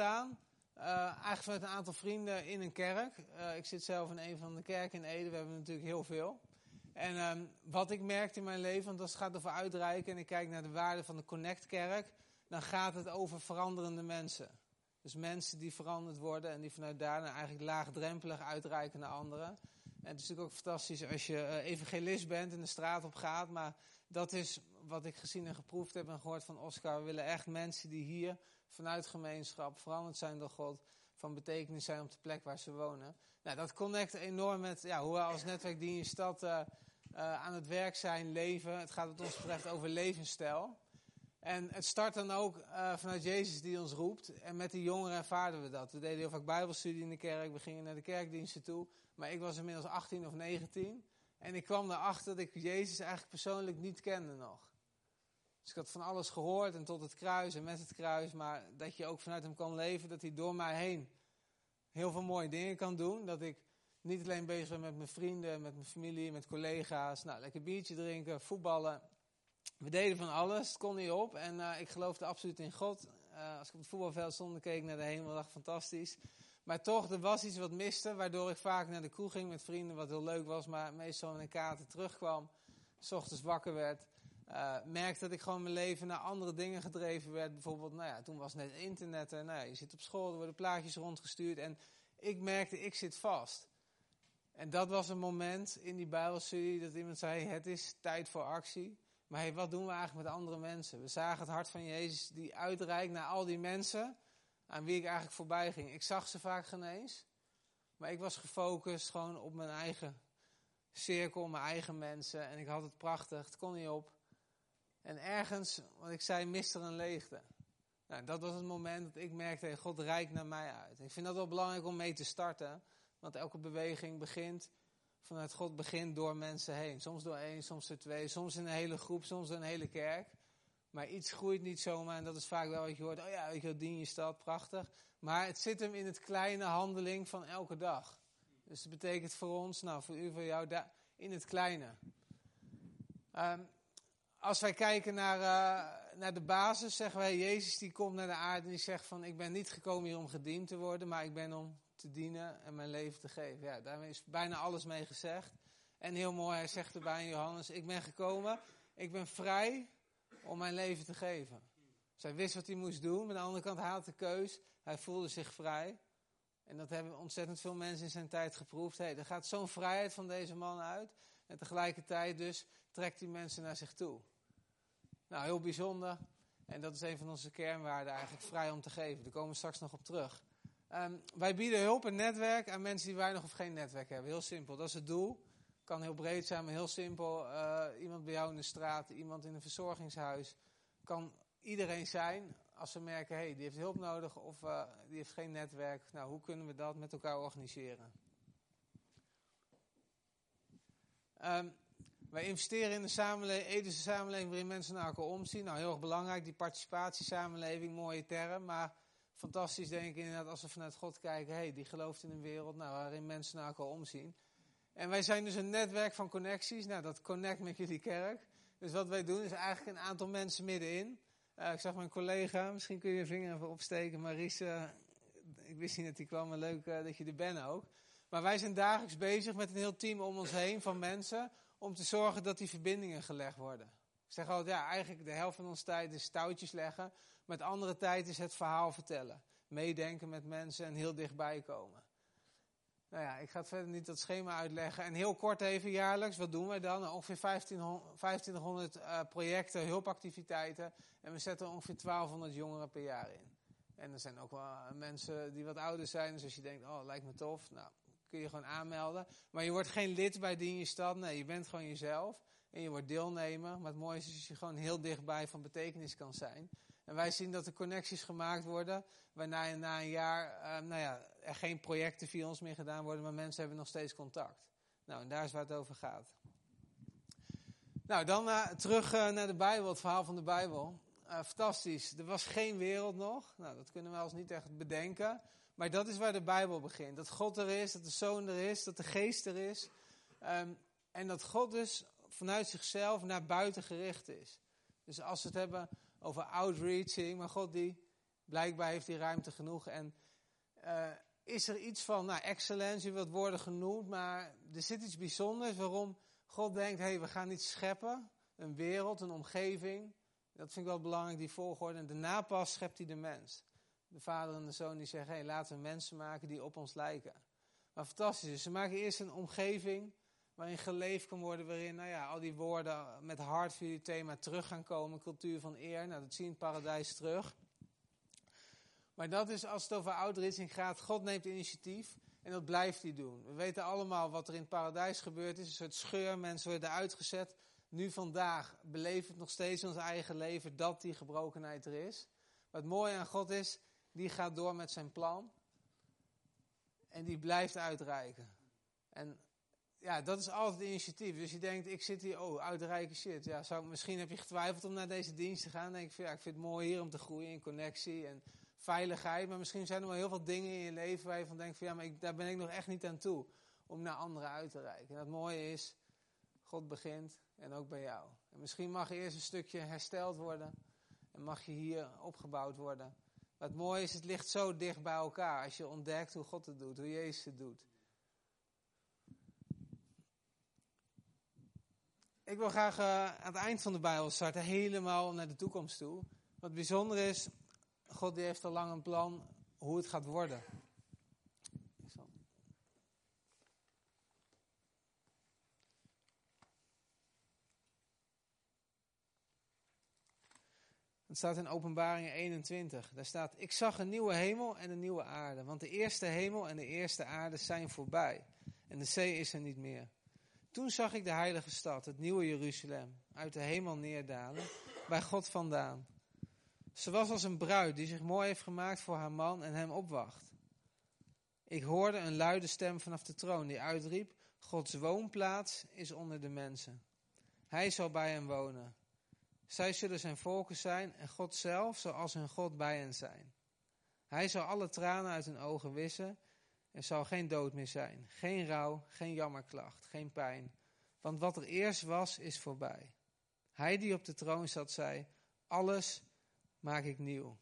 ontstaan. Uh, eigenlijk vanuit een aantal vrienden in een kerk. Uh, ik zit zelf in een van de kerken in Ede. We hebben natuurlijk heel veel. En um, wat ik merkte in mijn leven, want als het gaat over uitreiken en ik kijk naar de waarde van de Connect Kerk, dan gaat het over veranderende mensen. Dus mensen die veranderd worden en die vanuit daarna eigenlijk laagdrempelig uitreiken naar anderen. En het is natuurlijk ook fantastisch als je uh, evangelist bent en de straat op gaat. Maar dat is wat ik gezien en geproefd heb en gehoord van Oscar. We willen echt mensen die hier vanuit gemeenschap veranderd zijn door God. Van betekenis zijn op de plek waar ze wonen. Nou, dat connect enorm met ja, hoe we als netwerk die in je stad uh, uh, aan het werk zijn, leven. Het gaat wat ons betreft over levensstijl. En het start dan ook uh, vanuit Jezus die ons roept. En met die jongeren ervaarden we dat. We deden heel vaak bijbelstudie in de kerk. We gingen naar de kerkdiensten toe. Maar ik was inmiddels 18 of 19. En ik kwam erachter dat ik Jezus eigenlijk persoonlijk niet kende nog. Dus ik had van alles gehoord en tot het kruis en met het kruis. Maar dat je ook vanuit hem kan leven. Dat hij door mij heen heel veel mooie dingen kan doen. Dat ik niet alleen bezig ben met mijn vrienden, met mijn familie, met collega's. Nou, lekker biertje drinken, voetballen. We deden van alles, het kon niet op. En uh, ik geloofde absoluut in God. Uh, als ik op het voetbalveld stond keek naar de hemel, dacht fantastisch. Maar toch, er was iets wat miste, waardoor ik vaak naar de kroeg ging met vrienden, wat heel leuk was. Maar meestal in een kaarten terugkwam, s ochtends wakker werd. Uh, merkte dat ik gewoon mijn leven naar andere dingen gedreven werd. Bijvoorbeeld, nou ja, toen was net internet. En, nou ja, je zit op school, er worden plaatjes rondgestuurd. En ik merkte, ik zit vast. En dat was een moment in die Bijbelstudie dat iemand zei: Het is tijd voor actie. Maar hey, wat doen we eigenlijk met andere mensen? We zagen het hart van Jezus die uitreikt naar al die mensen aan wie ik eigenlijk voorbij ging. Ik zag ze vaak geen eens, maar ik was gefocust gewoon op mijn eigen cirkel, mijn eigen mensen. En ik had het prachtig, het kon niet op. En ergens, wat ik zei, miste er een leegte. Nou, dat was het moment dat ik merkte, God reikt naar mij uit. Ik vind dat wel belangrijk om mee te starten, want elke beweging begint vanuit God begint door mensen heen. Soms door één, soms door twee, soms in een hele groep, soms door een hele kerk. Maar iets groeit niet zomaar en dat is vaak wel wat je hoort. Oh ja, je, dien je stad, prachtig. Maar het zit hem in het kleine handeling van elke dag. Dus dat betekent voor ons, nou voor u, voor jou, in het kleine. Um, als wij kijken naar, uh, naar de basis, zeggen wij, Jezus die komt naar de aarde en die zegt van, ik ben niet gekomen hier om gediend te worden, maar ik ben om te dienen en mijn leven te geven. Ja, daarmee is bijna alles mee gezegd. En heel mooi, hij zegt erbij in Johannes, ik ben gekomen, ik ben vrij om mijn leven te geven. Dus wist wat hij moest doen, maar aan de andere kant, had de keus, hij voelde zich vrij. En dat hebben ontzettend veel mensen in zijn tijd geproefd. Hey, er gaat zo'n vrijheid van deze man uit. En tegelijkertijd dus trekt hij mensen naar zich toe. Nou, heel bijzonder. En dat is een van onze kernwaarden eigenlijk, vrij om te geven. Daar komen we straks nog op terug. Um, wij bieden hulp en netwerk aan mensen die weinig of geen netwerk hebben. Heel simpel, dat is het doel. Kan heel breed zijn, maar heel simpel. Uh, iemand bij jou in de straat, iemand in een verzorgingshuis. Kan iedereen zijn als ze merken, hé, hey, die heeft hulp nodig of uh, die heeft geen netwerk. Nou, hoe kunnen we dat met elkaar organiseren? Um, wij investeren in de samenleving, samenleving waarin mensen naar elkaar omzien. Nou, heel erg belangrijk, die participatiesamenleving, mooie term. Maar fantastisch denk ik inderdaad als we vanuit God kijken. Hey, die gelooft in een wereld nou, waarin mensen naar elkaar omzien. En wij zijn dus een netwerk van connecties. Nou, dat connect met jullie kerk. Dus wat wij doen is eigenlijk een aantal mensen middenin. Uh, ik zag mijn collega, misschien kun je je vinger even opsteken. Maries, ik wist niet dat hij kwam, maar leuk uh, dat je er bent ook. Maar wij zijn dagelijks bezig met een heel team om ons heen van mensen om te zorgen dat die verbindingen gelegd worden. Ik zeg altijd, ja, eigenlijk de helft van onze tijd is touwtjes leggen. Met andere tijd is het verhaal vertellen. Meedenken met mensen en heel dichtbij komen. Nou ja, ik ga het verder niet dat schema uitleggen. En heel kort even jaarlijks, wat doen wij dan? Ongeveer 1500 uh, projecten, hulpactiviteiten. En we zetten ongeveer 1200 jongeren per jaar in. En er zijn ook wel mensen die wat ouder zijn. Dus als je denkt, oh, lijkt me tof. Nou, kun je gewoon aanmelden. Maar je wordt geen lid bij Dien je Stad. Nee, je bent gewoon jezelf. En je wordt deelnemer. Maar het mooie is dat je gewoon heel dichtbij van betekenis kan zijn. En wij zien dat er connecties gemaakt worden. Waarna na een jaar uh, nou ja, er geen projecten via ons meer gedaan worden. Maar mensen hebben nog steeds contact. Nou, en daar is waar het over gaat. Nou, dan uh, terug uh, naar de Bijbel, het verhaal van de Bijbel. Fantastisch. Er was geen wereld nog. Nou, dat kunnen we als niet echt bedenken. Maar dat is waar de Bijbel begint. Dat God er is, dat de Zoon er is, dat de Geest er is. Um, en dat God dus vanuit zichzelf naar buiten gericht is. Dus als we het hebben over outreaching, maar God die, Blijkbaar heeft hij ruimte genoeg. En uh, is er iets van, nou, excellentie, wat worden genoemd, maar er zit iets bijzonders waarom God denkt, hé, hey, we gaan iets scheppen. Een wereld, een omgeving. Dat vind ik wel belangrijk, die volgorde. En daarna pas schept hij de mens. De vader en de zoon die zeggen, hey, laten we mensen maken die op ons lijken. Maar fantastisch is, ze maken eerst een omgeving waarin geleefd kan worden, waarin nou ja, al die woorden met hart voor jullie thema terug gaan komen. Cultuur van eer, nou dat zie je in het paradijs terug. Maar dat is als het over outreaching gaat, God neemt initiatief en dat blijft hij doen. We weten allemaal wat er in het paradijs gebeurd is, een soort scheur, mensen worden uitgezet. Nu vandaag beleven het nog steeds in ons eigen leven dat die gebrokenheid er is. Wat mooi aan God is, die gaat door met zijn plan. En die blijft uitreiken. En ja, dat is altijd initiatief. Dus je denkt, ik zit hier, oh, uitreiken shit. Ja, zou, misschien heb je getwijfeld om naar deze dienst te gaan. Dan denk ik van, ja, ik vind het mooi hier om te groeien in connectie en veiligheid. Maar misschien zijn er wel heel veel dingen in je leven waar je van denkt van, ja, maar ik, daar ben ik nog echt niet aan toe. Om naar anderen uit te reiken. En het mooie is, God begint en ook bij jou. En misschien mag eerst een stukje hersteld worden. En mag je hier opgebouwd worden. Wat mooi is, het ligt zo dicht bij elkaar. Als je ontdekt hoe God het doet, hoe Jezus het doet. Ik wil graag uh, aan het eind van de Bijbel starten, helemaal naar de toekomst toe. Wat bijzonder is, God die heeft al lang een plan hoe het gaat worden. Het staat in Openbaring 21. Daar staat: Ik zag een nieuwe hemel en een nieuwe aarde. Want de eerste hemel en de eerste aarde zijn voorbij. En de zee is er niet meer. Toen zag ik de heilige stad, het nieuwe Jeruzalem, uit de hemel neerdalen, bij God vandaan. Ze was als een bruid die zich mooi heeft gemaakt voor haar man en hem opwacht. Ik hoorde een luide stem vanaf de troon die uitriep: Gods woonplaats is onder de mensen. Hij zal bij hen wonen. Zij zullen zijn volken zijn en God zelf zal als hun God bij hen zijn. Hij zal alle tranen uit hun ogen wissen. Er zal geen dood meer zijn, geen rouw, geen jammerklacht, geen pijn. Want wat er eerst was, is voorbij. Hij die op de troon zat, zei: Alles maak ik nieuw.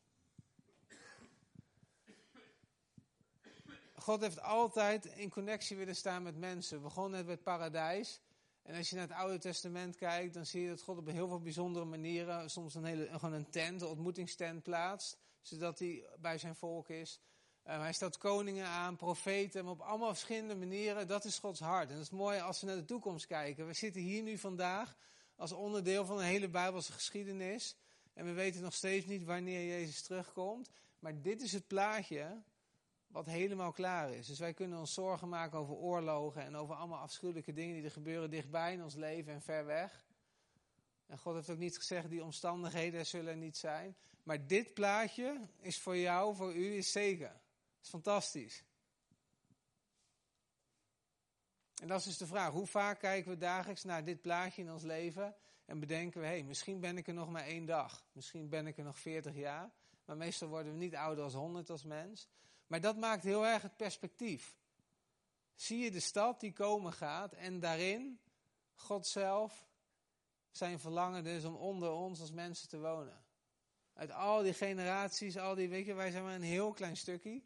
God heeft altijd in connectie willen staan met mensen. We begonnen net paradijs. En als je naar het Oude Testament kijkt, dan zie je dat God op heel veel bijzondere manieren, soms een hele, gewoon een tent, een ontmoetingstent plaatst, zodat hij bij zijn volk is. Uh, hij stelt koningen aan, profeten, maar op allemaal verschillende manieren. Dat is Gods hart. En dat is mooi als we naar de toekomst kijken. We zitten hier nu vandaag als onderdeel van een hele Bijbelse geschiedenis. En we weten nog steeds niet wanneer Jezus terugkomt. Maar dit is het plaatje wat helemaal klaar is. Dus wij kunnen ons zorgen maken over oorlogen en over allemaal afschuwelijke dingen die er gebeuren dichtbij in ons leven en ver weg. En God heeft ook niet gezegd, die omstandigheden zullen niet zijn. Maar dit plaatje is voor jou, voor u, is zeker. Is fantastisch. En dat is dus de vraag, hoe vaak kijken we dagelijks naar dit plaatje in ons leven en bedenken we, hé, hey, misschien ben ik er nog maar één dag. Misschien ben ik er nog veertig jaar. Maar meestal worden we niet ouder als honderd als mens. Maar dat maakt heel erg het perspectief. Zie je de stad die komen gaat en daarin God zelf zijn verlangen dus om onder ons als mensen te wonen. Uit al die generaties, al die, je, wij zijn maar een heel klein stukje.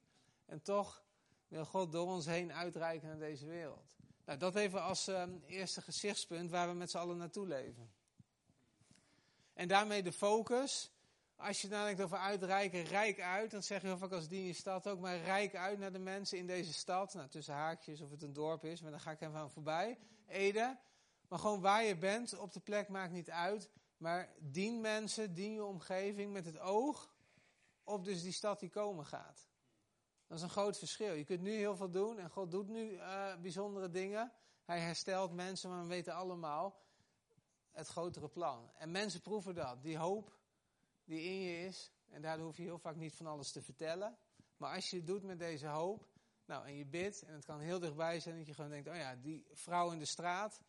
En toch wil God door ons heen uitreiken naar deze wereld. Nou, dat even als um, eerste gezichtspunt waar we met z'n allen naartoe leven. En daarmee de focus als je nadenkt over uitreiken, rijk uit, dan zeg je heel vaak als dien je stad ook, maar rijk uit naar de mensen in deze stad. Nou, tussen haakjes of het een dorp is, maar daar ga ik even aan voorbij. Ede. Maar gewoon waar je bent, op de plek maakt niet uit. Maar dien mensen, dien je omgeving met het oog op dus die stad die komen gaat. Dat is een groot verschil. Je kunt nu heel veel doen en God doet nu uh, bijzondere dingen. Hij herstelt mensen, maar we weten allemaal het grotere plan. En mensen proeven dat, die hoop die in je is. En daardoor hoef je heel vaak niet van alles te vertellen. Maar als je het doet met deze hoop, nou, en je bidt, en het kan heel dichtbij zijn dat je gewoon denkt, oh ja, die vrouw in de straat.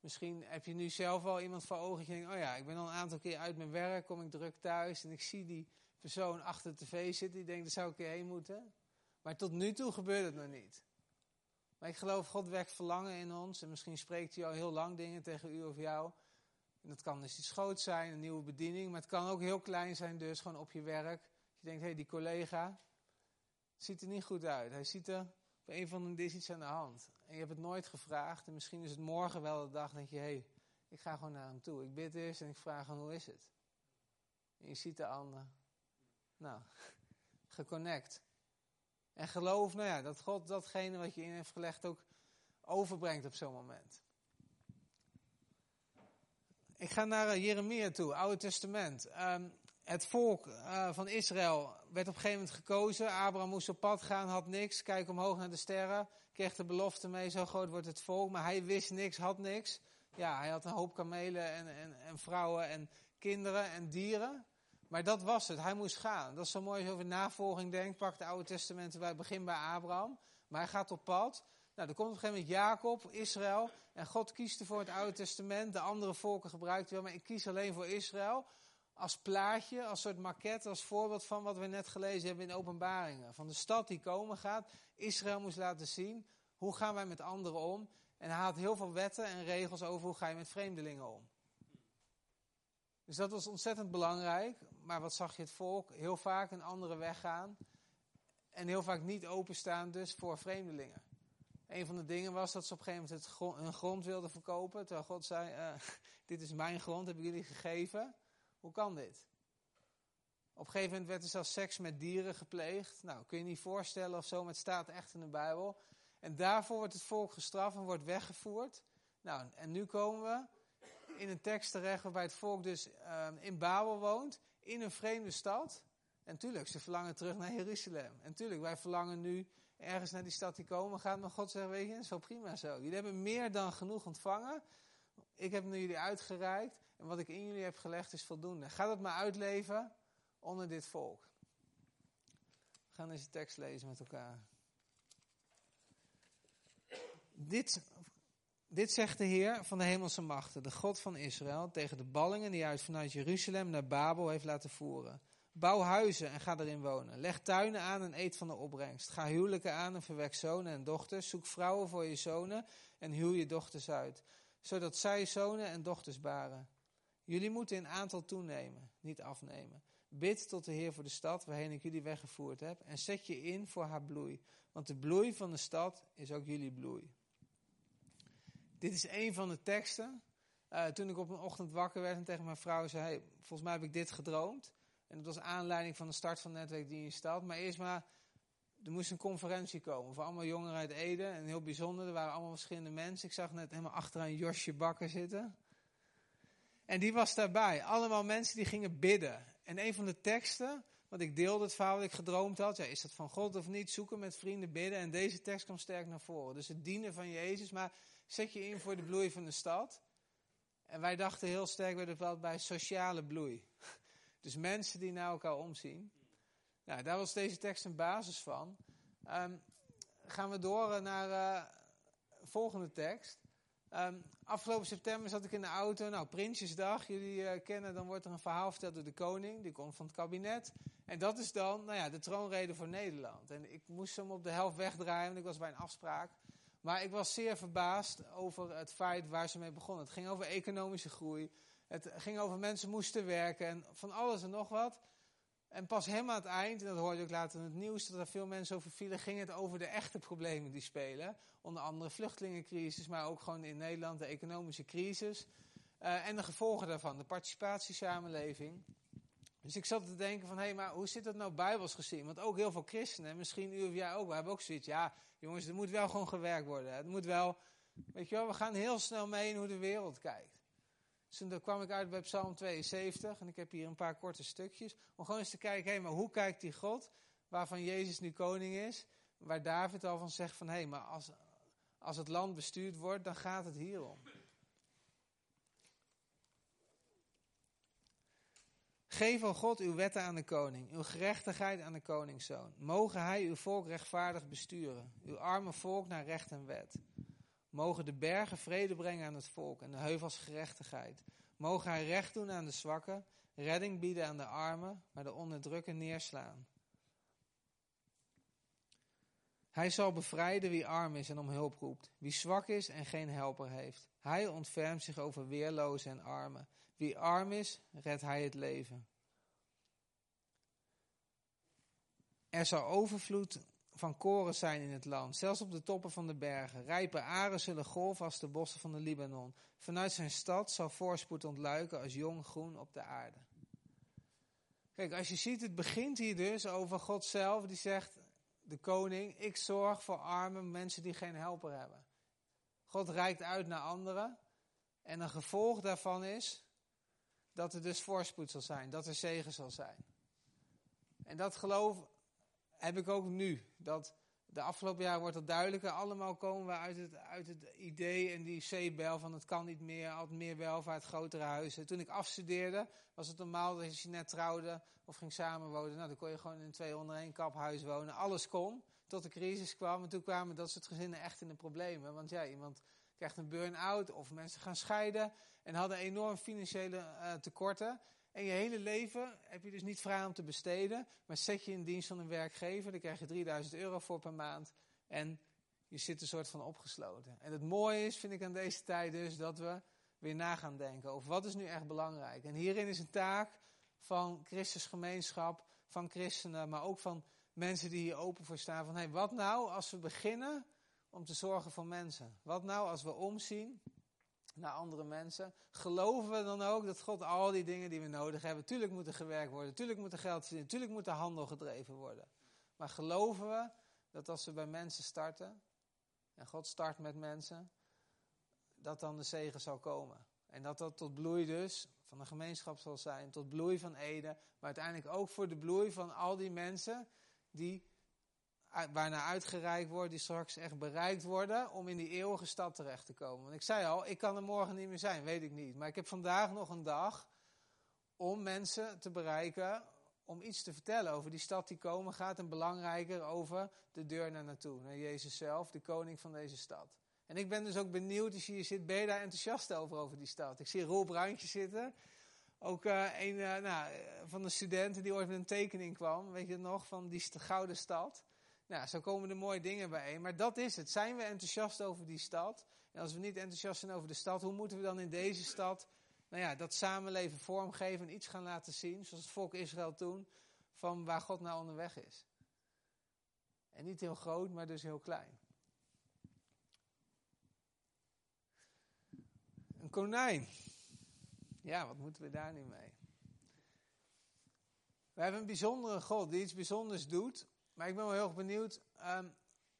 Misschien heb je nu zelf wel iemand voor ogen. Je denkt, oh ja, ik ben al een aantal keer uit mijn werk, kom ik druk thuis en ik zie die persoon achter de tv zitten. Die denkt, daar zou ik heen moeten. Maar tot nu toe gebeurt het nog niet. Maar ik geloof, God wekt verlangen in ons. En misschien spreekt hij al heel lang dingen tegen u of jou. Dat kan dus iets groots zijn, een nieuwe bediening. Maar het kan ook heel klein zijn, dus gewoon op je werk. Je denkt, hé, hey, die collega ziet er niet goed uit. Hij ziet er, op een van de is iets aan de hand. En je hebt het nooit gevraagd. En misschien is het morgen wel de dag dat je, hé, hey, ik ga gewoon naar hem toe. Ik bid eerst en ik vraag hem, hoe is het? En je ziet de ander. Nou, geconnect. En geloof, nou ja, dat God datgene wat je in heeft gelegd ook overbrengt op zo'n moment. Ik ga naar uh, Jeremia toe, Oude Testament. Um, het volk uh, van Israël werd op een gegeven moment gekozen. Abraham moest op pad gaan, had niks. Kijk omhoog naar de sterren. Kreeg de belofte mee, zo groot wordt het volk. Maar hij wist niks, had niks. Ja, hij had een hoop kamelen en, en, en vrouwen en kinderen en dieren. Maar dat was het, hij moest gaan. Dat is zo mooi als je over navolging denkt. Pak de Oude Testament bij, begin bij Abraham. Maar hij gaat op pad. Nou, dan komt op een gegeven moment Jacob, Israël. En God kiest ervoor het Oude Testament. De andere volken gebruikt wel, maar ik kies alleen voor Israël. Als plaatje, als soort maquette, als voorbeeld van wat we net gelezen hebben in openbaringen. Van de stad die komen gaat. Israël moest laten zien, hoe gaan wij met anderen om? En hij had heel veel wetten en regels over hoe ga je met vreemdelingen om. Dus dat was ontzettend belangrijk. Maar wat zag je het volk? Heel vaak een andere weg gaan. En heel vaak niet openstaan dus voor vreemdelingen. Een van de dingen was dat ze op een gegeven moment hun grond wilden verkopen. Terwijl God zei, uh, dit is mijn grond, heb ik jullie gegeven. Hoe kan dit? Op een gegeven moment werd er zelfs seks met dieren gepleegd. Nou, kun je niet voorstellen of zo, maar het staat echt in de Bijbel. En daarvoor wordt het volk gestraft en wordt weggevoerd. Nou, en nu komen we in een tekst terecht waarbij het volk dus uh, in Babel woont, in een vreemde stad. En tuurlijk, ze verlangen terug naar Jeruzalem. En tuurlijk, wij verlangen nu ergens naar die stad die komen gaat. Maar God zegt, weet je, zo prima zo. Jullie hebben meer dan genoeg ontvangen. Ik heb nu jullie uitgereikt. En wat ik in jullie heb gelegd is voldoende. Ga dat maar uitleven onder dit volk. We gaan deze tekst lezen met elkaar. Dit, dit zegt de Heer van de hemelse machten, de God van Israël, tegen de ballingen die hij vanuit Jeruzalem naar Babel heeft laten voeren. Bouw huizen en ga erin wonen. Leg tuinen aan en eet van de opbrengst. Ga huwelijken aan en verwek zonen en dochters. Zoek vrouwen voor je zonen en huw je dochters uit, zodat zij zonen en dochters baren. Jullie moeten in aantal toenemen, niet afnemen. Bid tot de Heer voor de stad waarheen ik jullie weggevoerd heb en zet je in voor haar bloei. Want de bloei van de stad is ook jullie bloei. Dit is een van de teksten. Uh, toen ik op een ochtend wakker werd en tegen mijn vrouw zei: hey, Volgens mij heb ik dit gedroomd. En dat was aanleiding van de start van Netwerk die in stad. Maar eerst maar, er moest een conferentie komen voor allemaal jongeren uit Ede. En heel bijzonder, er waren allemaal verschillende mensen. Ik zag net helemaal achteraan Josje Bakker zitten. En die was daarbij. Allemaal mensen die gingen bidden. En een van de teksten, wat ik deelde, het verhaal dat ik gedroomd had. Ja, is dat van God of niet? Zoeken met vrienden, bidden. En deze tekst kwam sterk naar voren. Dus het dienen van Jezus. Maar zet je in voor de bloei van de stad. En wij dachten heel sterk bij de bij sociale bloei. Dus mensen die naar elkaar omzien. Nou, daar was deze tekst een basis van. Um, gaan we door naar de uh, volgende tekst. Um, afgelopen september zat ik in de auto. Nou, Prinsjesdag, jullie uh, kennen, dan wordt er een verhaal verteld door de koning. Die komt van het kabinet. En dat is dan, nou ja, de troonrede voor Nederland. En ik moest hem op de helft wegdraaien, want ik was bij een afspraak. Maar ik was zeer verbaasd over het feit waar ze mee begonnen. Het ging over economische groei. Het ging over mensen moesten werken en van alles en nog wat. En pas helemaal aan het eind, en dat hoorde ik later in het nieuws, dat er veel mensen over vielen, ging het over de echte problemen die spelen. Onder andere vluchtelingencrisis, maar ook gewoon in Nederland de economische crisis. Uh, en de gevolgen daarvan, de participatiesamenleving. Dus ik zat te denken van, hé, hey, maar hoe zit dat nou bijbels gezien? Want ook heel veel christenen, misschien u of jij ook, we hebben ook zoiets, ja, jongens, er moet wel gewoon gewerkt worden. Het moet wel, weet je wel, we gaan heel snel mee in hoe de wereld kijkt. Dus toen kwam ik uit bij Psalm 72 en ik heb hier een paar korte stukjes. Om gewoon eens te kijken, hé, maar hoe kijkt die God, waarvan Jezus nu koning is, waar David al van zegt van, hé, maar als, als het land bestuurd wordt, dan gaat het hierom. Geef, al God, uw wetten aan de koning, uw gerechtigheid aan de koningszoon. Mogen hij uw volk rechtvaardig besturen, uw arme volk naar recht en wet. Mogen de bergen vrede brengen aan het volk en de heuvels gerechtigheid. Mogen hij recht doen aan de zwakken, redding bieden aan de armen, maar de onderdrukken neerslaan. Hij zal bevrijden wie arm is en om hulp roept, wie zwak is en geen helper heeft. Hij ontfermt zich over weerlozen en armen. Wie arm is, redt hij het leven. Er zal overvloed van koren zijn in het land, zelfs op de toppen van de bergen. Rijpe aren zullen golven als de bossen van de Libanon. Vanuit zijn stad zal voorspoed ontluiken als jong groen op de aarde. Kijk, als je ziet, het begint hier dus over God zelf, die zegt, de koning, ik zorg voor arme mensen die geen helper hebben. God reikt uit naar anderen. En een gevolg daarvan is dat er dus voorspoed zal zijn, dat er zegen zal zijn. En dat geloof heb ik ook nu. Dat de afgelopen jaren wordt het duidelijker. Allemaal komen we uit het, uit het idee en die zeebel van het kan niet meer, altijd meer welvaart, grotere huizen. Toen ik afstudeerde was het normaal dat als je net trouwde of ging samenwonen, nou dan kon je gewoon in twee onder één kap huis wonen. Alles kon, tot de crisis kwam. En toen kwamen dat soort gezinnen echt in de problemen. Want ja, iemand krijgt een burn-out of mensen gaan scheiden en hadden enorm financiële uh, tekorten. En je hele leven heb je dus niet vrij om te besteden, maar zet je in dienst van een werkgever, dan krijg je 3000 euro voor per maand en je zit een soort van opgesloten. En het mooie is, vind ik aan deze tijd dus, dat we weer na gaan denken over wat is nu echt belangrijk. En hierin is een taak van Christusgemeenschap, van christenen, maar ook van mensen die hier open voor staan. Van hey, wat nou als we beginnen om te zorgen voor mensen? Wat nou als we omzien naar andere mensen. Geloven we dan ook dat God al die dingen die we nodig hebben, tuurlijk moeten gewerkt worden, tuurlijk moet er geld verdienen, tuurlijk moet de handel gedreven worden. Maar geloven we dat als we bij mensen starten, en God start met mensen, dat dan de zegen zal komen. En dat dat tot bloei dus van de gemeenschap zal zijn, tot bloei van Ede, maar uiteindelijk ook voor de bloei van al die mensen die waarna uitgereikt wordt, die straks echt bereikt worden om in die eeuwige stad terecht te komen. Want ik zei al, ik kan er morgen niet meer zijn, weet ik niet. Maar ik heb vandaag nog een dag om mensen te bereiken, om iets te vertellen over die stad die komen gaat. En belangrijker over de deur naar naartoe, naar Jezus zelf, de koning van deze stad. En ik ben dus ook benieuwd, als je hier zit, ben je daar enthousiast over, over die stad? Ik zie Roel Bruintje zitten. Ook uh, een uh, nou, van de studenten die ooit met een tekening kwam, weet je nog, van die gouden stad. Nou, zo komen er mooie dingen bijeen. Maar dat is het. Zijn we enthousiast over die stad? En als we niet enthousiast zijn over de stad, hoe moeten we dan in deze stad nou ja, dat samenleven vormgeven en iets gaan laten zien, zoals het volk Israël toen, van waar God nou onderweg is? En niet heel groot, maar dus heel klein. Een konijn. Ja, wat moeten we daar nu mee? We hebben een bijzondere God die iets bijzonders doet maar ik ben wel heel erg benieuwd. Ehm,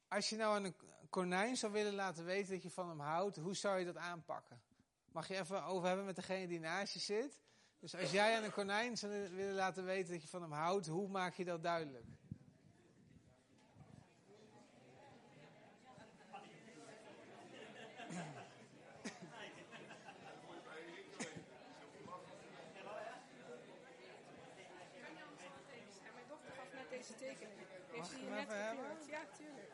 als je nou aan een konijn zou willen laten weten dat je van hem houdt, hoe zou je dat aanpakken? Mag je even over hebben met degene die naast je zit? Dus als jij aan een konijn zou willen laten weten dat je van hem houdt, hoe maak je dat duidelijk? Hebben? Ja, tuurlijk.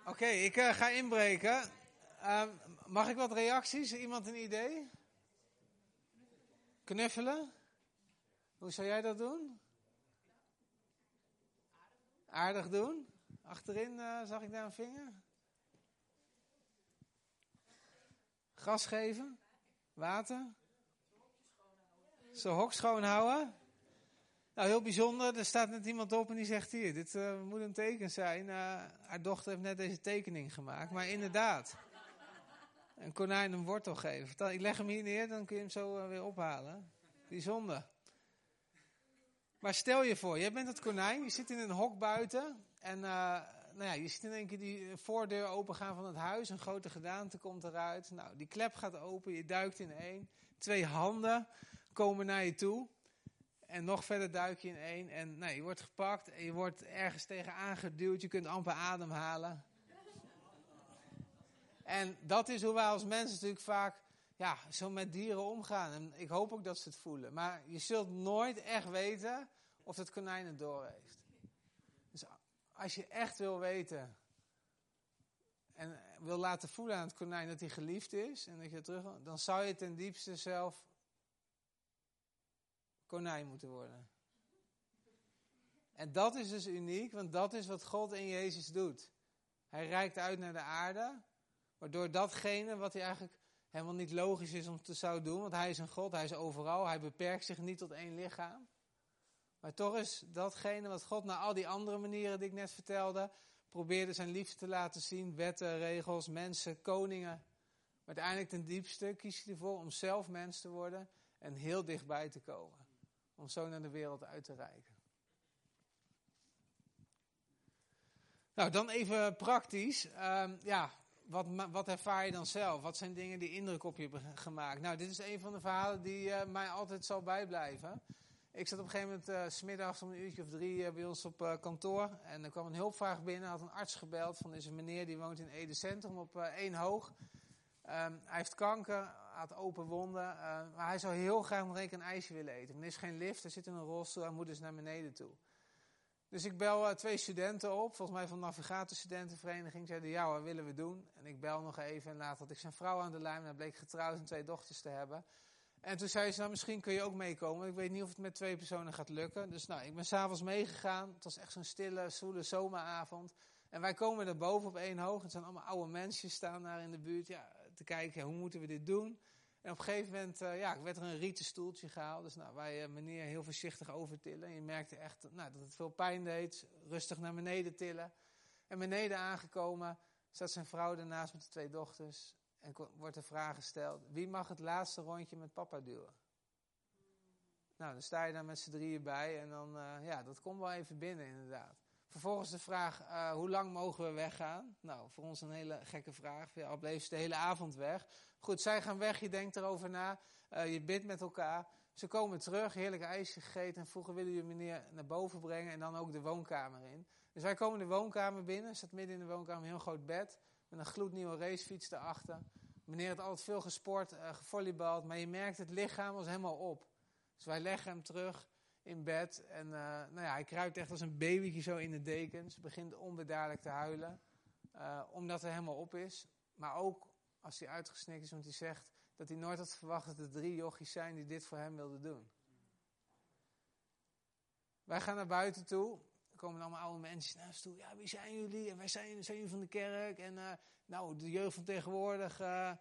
Oké, okay, ik uh, ga inbreken. Uh, mag ik wat reacties? Iemand een idee? Knuffelen? Hoe zou jij dat doen? Aardig doen. Achterin uh, zag ik daar een vinger. Gas geven. Water. Zijn hok schoonhouden. Nou, heel bijzonder. Er staat net iemand op en die zegt hier, dit uh, moet een teken zijn. Uh, haar dochter heeft net deze tekening gemaakt. Maar inderdaad. Een konijn een wortel geven. Ik leg hem hier neer, dan kun je hem zo weer ophalen. Bijzonder. Maar stel je voor, jij bent het konijn, je zit in een hok buiten. En uh, nou ja, je ziet in één keer die voordeur opengaan van het huis. Een grote gedaante komt eruit. Nou, die klep gaat open, je duikt in één. Twee handen komen naar je toe. En nog verder duik je in één. En nou, je wordt gepakt en je wordt ergens tegen aangeduwd. Je kunt amper ademhalen. En dat is hoe wij als mensen natuurlijk vaak ja, zo met dieren omgaan. En ik hoop ook dat ze het voelen. Maar je zult nooit echt weten of het konijn het door heeft. Dus als je echt wil weten en wil laten voelen aan het konijn dat hij geliefd is en dat je terug, dan zou je ten diepste zelf konijn moeten worden. En dat is dus uniek, want dat is wat God in Jezus doet. Hij reikt uit naar de aarde, waardoor datgene wat hij eigenlijk helemaal niet logisch is om te zou doen, want hij is een God, hij is overal, hij beperkt zich niet tot één lichaam. Maar toch is datgene wat God naar al die andere manieren die ik net vertelde, probeerde zijn liefde te laten zien, wetten, regels, mensen, koningen. Maar uiteindelijk ten diepste kies hij ervoor om zelf mens te worden en heel dichtbij te komen. Om zo naar de wereld uit te reiken. Nou, dan even praktisch. Um, ja, wat, wat ervaar je dan zelf? Wat zijn dingen die indruk op je hebben gemaakt? Nou, dit is een van de verhalen die uh, mij altijd zal bijblijven. Ik zat op een gegeven moment uh, smiddags om een uurtje of drie uh, bij ons op kantoor. En er kwam een hulpvraag binnen. Had een arts gebeld van deze meneer die woont in Ede Centrum op één hoog. Um, hij heeft kanker, had open wonden. maar hij zou heel graag nog een ijsje willen eten. Maar er is geen lift, er zit in een rolstoel. Hij moet dus naar beneden toe. Dus ik bel uh, twee studenten op, volgens mij van de Navigatorstudentenvereniging. Zeiden, ja, wat willen we doen? En ik bel nog even en later had ik zijn vrouw aan de lijn. Hij bleek getrouwd en twee dochters te hebben. En toen zei ze, nou misschien kun je ook meekomen. Ik weet niet of het met twee personen gaat lukken. Dus nou, ik ben s'avonds meegegaan. Het was echt zo'n stille, zoele zomeravond. En wij komen er boven op één hoog. Het zijn allemaal oude mensen staan daar in de buurt. Ja, te kijken, hoe moeten we dit doen? En op een gegeven moment uh, ja, werd er een rieten stoeltje gehaald. Dus nou, wij uh, meneer heel voorzichtig overtillen. En je merkte echt nou, dat het veel pijn deed. Rustig naar beneden tillen. En beneden aangekomen staat zijn vrouw ernaast met de twee dochters. En wordt de vraag gesteld: wie mag het laatste rondje met papa duwen? Nou, dan sta je daar met z'n drieën bij. En dan, ja, dat komt wel even binnen inderdaad. Vervolgens de vraag, hoe lang mogen we weggaan? Nou, voor ons een hele gekke vraag. Ja, al bleef ze de hele avond weg. Goed, zij gaan weg, je denkt erover na. Uh, je bidt met elkaar. Ze komen terug, heerlijk ijsje gegeten. En vroegen, willen jullie meneer naar boven brengen? En dan ook de woonkamer in. Dus wij komen de woonkamer binnen. Zat midden in de woonkamer, een heel groot bed. Met een gloednieuwe racefiets erachter. Meneer had altijd veel gesport, uh, gevolleybald. Maar je merkt, het lichaam was helemaal op. Dus wij leggen hem terug in bed. En uh, nou ja, hij kruipt echt als een babytje zo in de dekens. Begint onbedaarlijk te huilen. Omdat hij helemaal op is. Maar ook als hij uitgesnikt is, want hij zegt dat hij nooit had verwacht dat er drie jochies zijn die dit voor hem wilden doen. Wij gaan naar buiten toe. Er komen allemaal oude mensen naar ons toe. Ja, wie zijn jullie? En wij zijn, zijn jullie van de kerk. En uh, nou, de jeugd van tegenwoordig. Uh,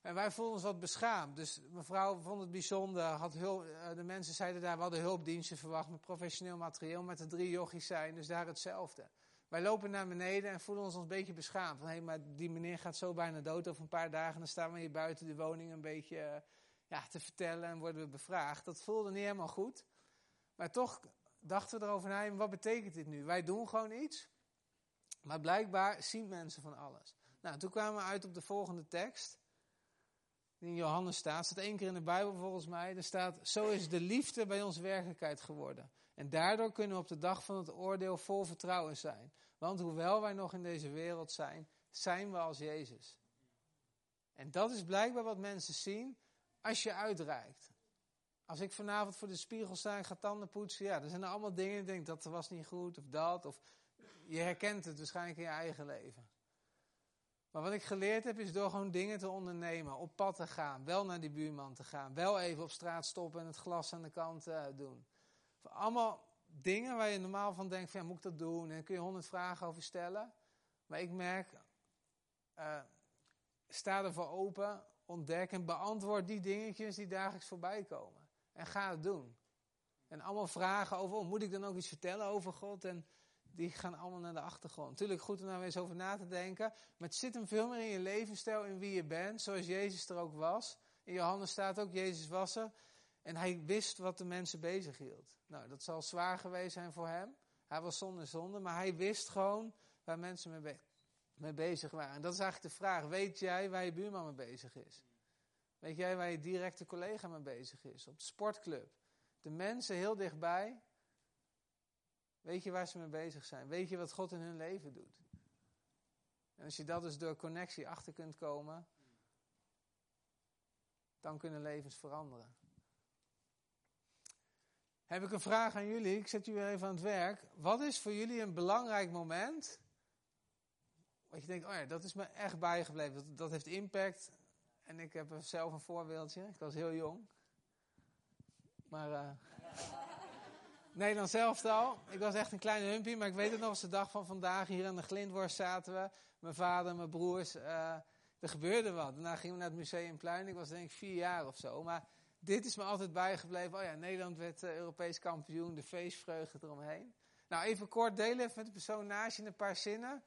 en wij voelden ons wat beschaamd. Dus mevrouw vond het bijzonder. Had hulp, uh, de mensen zeiden daar, we hadden hulpdiensten verwacht met professioneel materieel. Met de drie jochies zijn, dus daar hetzelfde. Wij lopen naar beneden en voelen ons een beetje beschaamd. Van, hé, hey, maar die meneer gaat zo bijna dood over een paar dagen. Dan staan we hier buiten de woning een beetje uh, ja, te vertellen en worden we bevraagd. Dat voelde niet helemaal goed. Maar toch dachten we erover na, wat betekent dit nu? Wij doen gewoon iets. Maar blijkbaar zien mensen van alles. Nou, toen kwamen we uit op de volgende tekst die in Johannes staat. staat één keer in de Bijbel volgens mij. Er staat, zo is de liefde bij ons werkelijkheid geworden. En daardoor kunnen we op de dag van het oordeel vol vertrouwen zijn. Want hoewel wij nog in deze wereld zijn, zijn we als Jezus. En dat is blijkbaar wat mensen zien als je uitreikt. Als ik vanavond voor de spiegel sta en ga tanden poetsen, ja, er zijn er allemaal dingen. Ik denk dat was niet goed of dat. Of je herkent het waarschijnlijk in je eigen leven. Maar wat ik geleerd heb is door gewoon dingen te ondernemen, op pad te gaan, wel naar die buurman te gaan, wel even op straat stoppen en het glas aan de kant uh, doen. Allemaal dingen waar je normaal van denkt, van, ja, moet ik dat doen? En kun je honderd vragen over stellen. Maar ik merk, uh, sta ervoor open, ontdek en beantwoord die dingetjes die dagelijks voorbij komen. En ga het doen. En allemaal vragen over, oh, moet ik dan ook iets vertellen over God? En die gaan allemaal naar de achtergrond. Tuurlijk goed om daar eens over na te denken. Maar het zit hem veel meer in je levensstijl, in wie je bent. Zoals Jezus er ook was. In Johannes staat ook, Jezus was er. En hij wist wat de mensen bezig hield. Nou, dat zal zwaar geweest zijn voor hem. Hij was zonder zonde, maar hij wist gewoon waar mensen mee, mee bezig waren. En dat is eigenlijk de vraag. Weet jij waar je buurman mee bezig is? Weet jij waar je directe collega mee bezig is? Op de sportclub. De mensen heel dichtbij, Weet je waar ze mee bezig zijn? Weet je wat God in hun leven doet? En als je dat dus door connectie achter kunt komen, dan kunnen levens veranderen. Heb ik een vraag aan jullie? Ik zet jullie even aan het werk. Wat is voor jullie een belangrijk moment? Wat je denkt, oh ja, dat is me echt bijgebleven. Dat, dat heeft impact. En ik heb zelf een voorbeeldje. Ik was heel jong. Maar uh, Nederland zelf al. Ik was echt een kleine humpie, maar ik weet het nog als de dag van vandaag. Hier aan de Glindworst zaten we. Mijn vader, mijn broers. Uh, er gebeurde wat. Daarna gingen we naar het Museumplein. Ik was denk ik vier jaar of zo. Maar dit is me altijd bijgebleven. Oh ja, Nederland werd uh, Europees kampioen. De feestvreugde eromheen. Nou, even kort delen even met de je in een paar zinnen.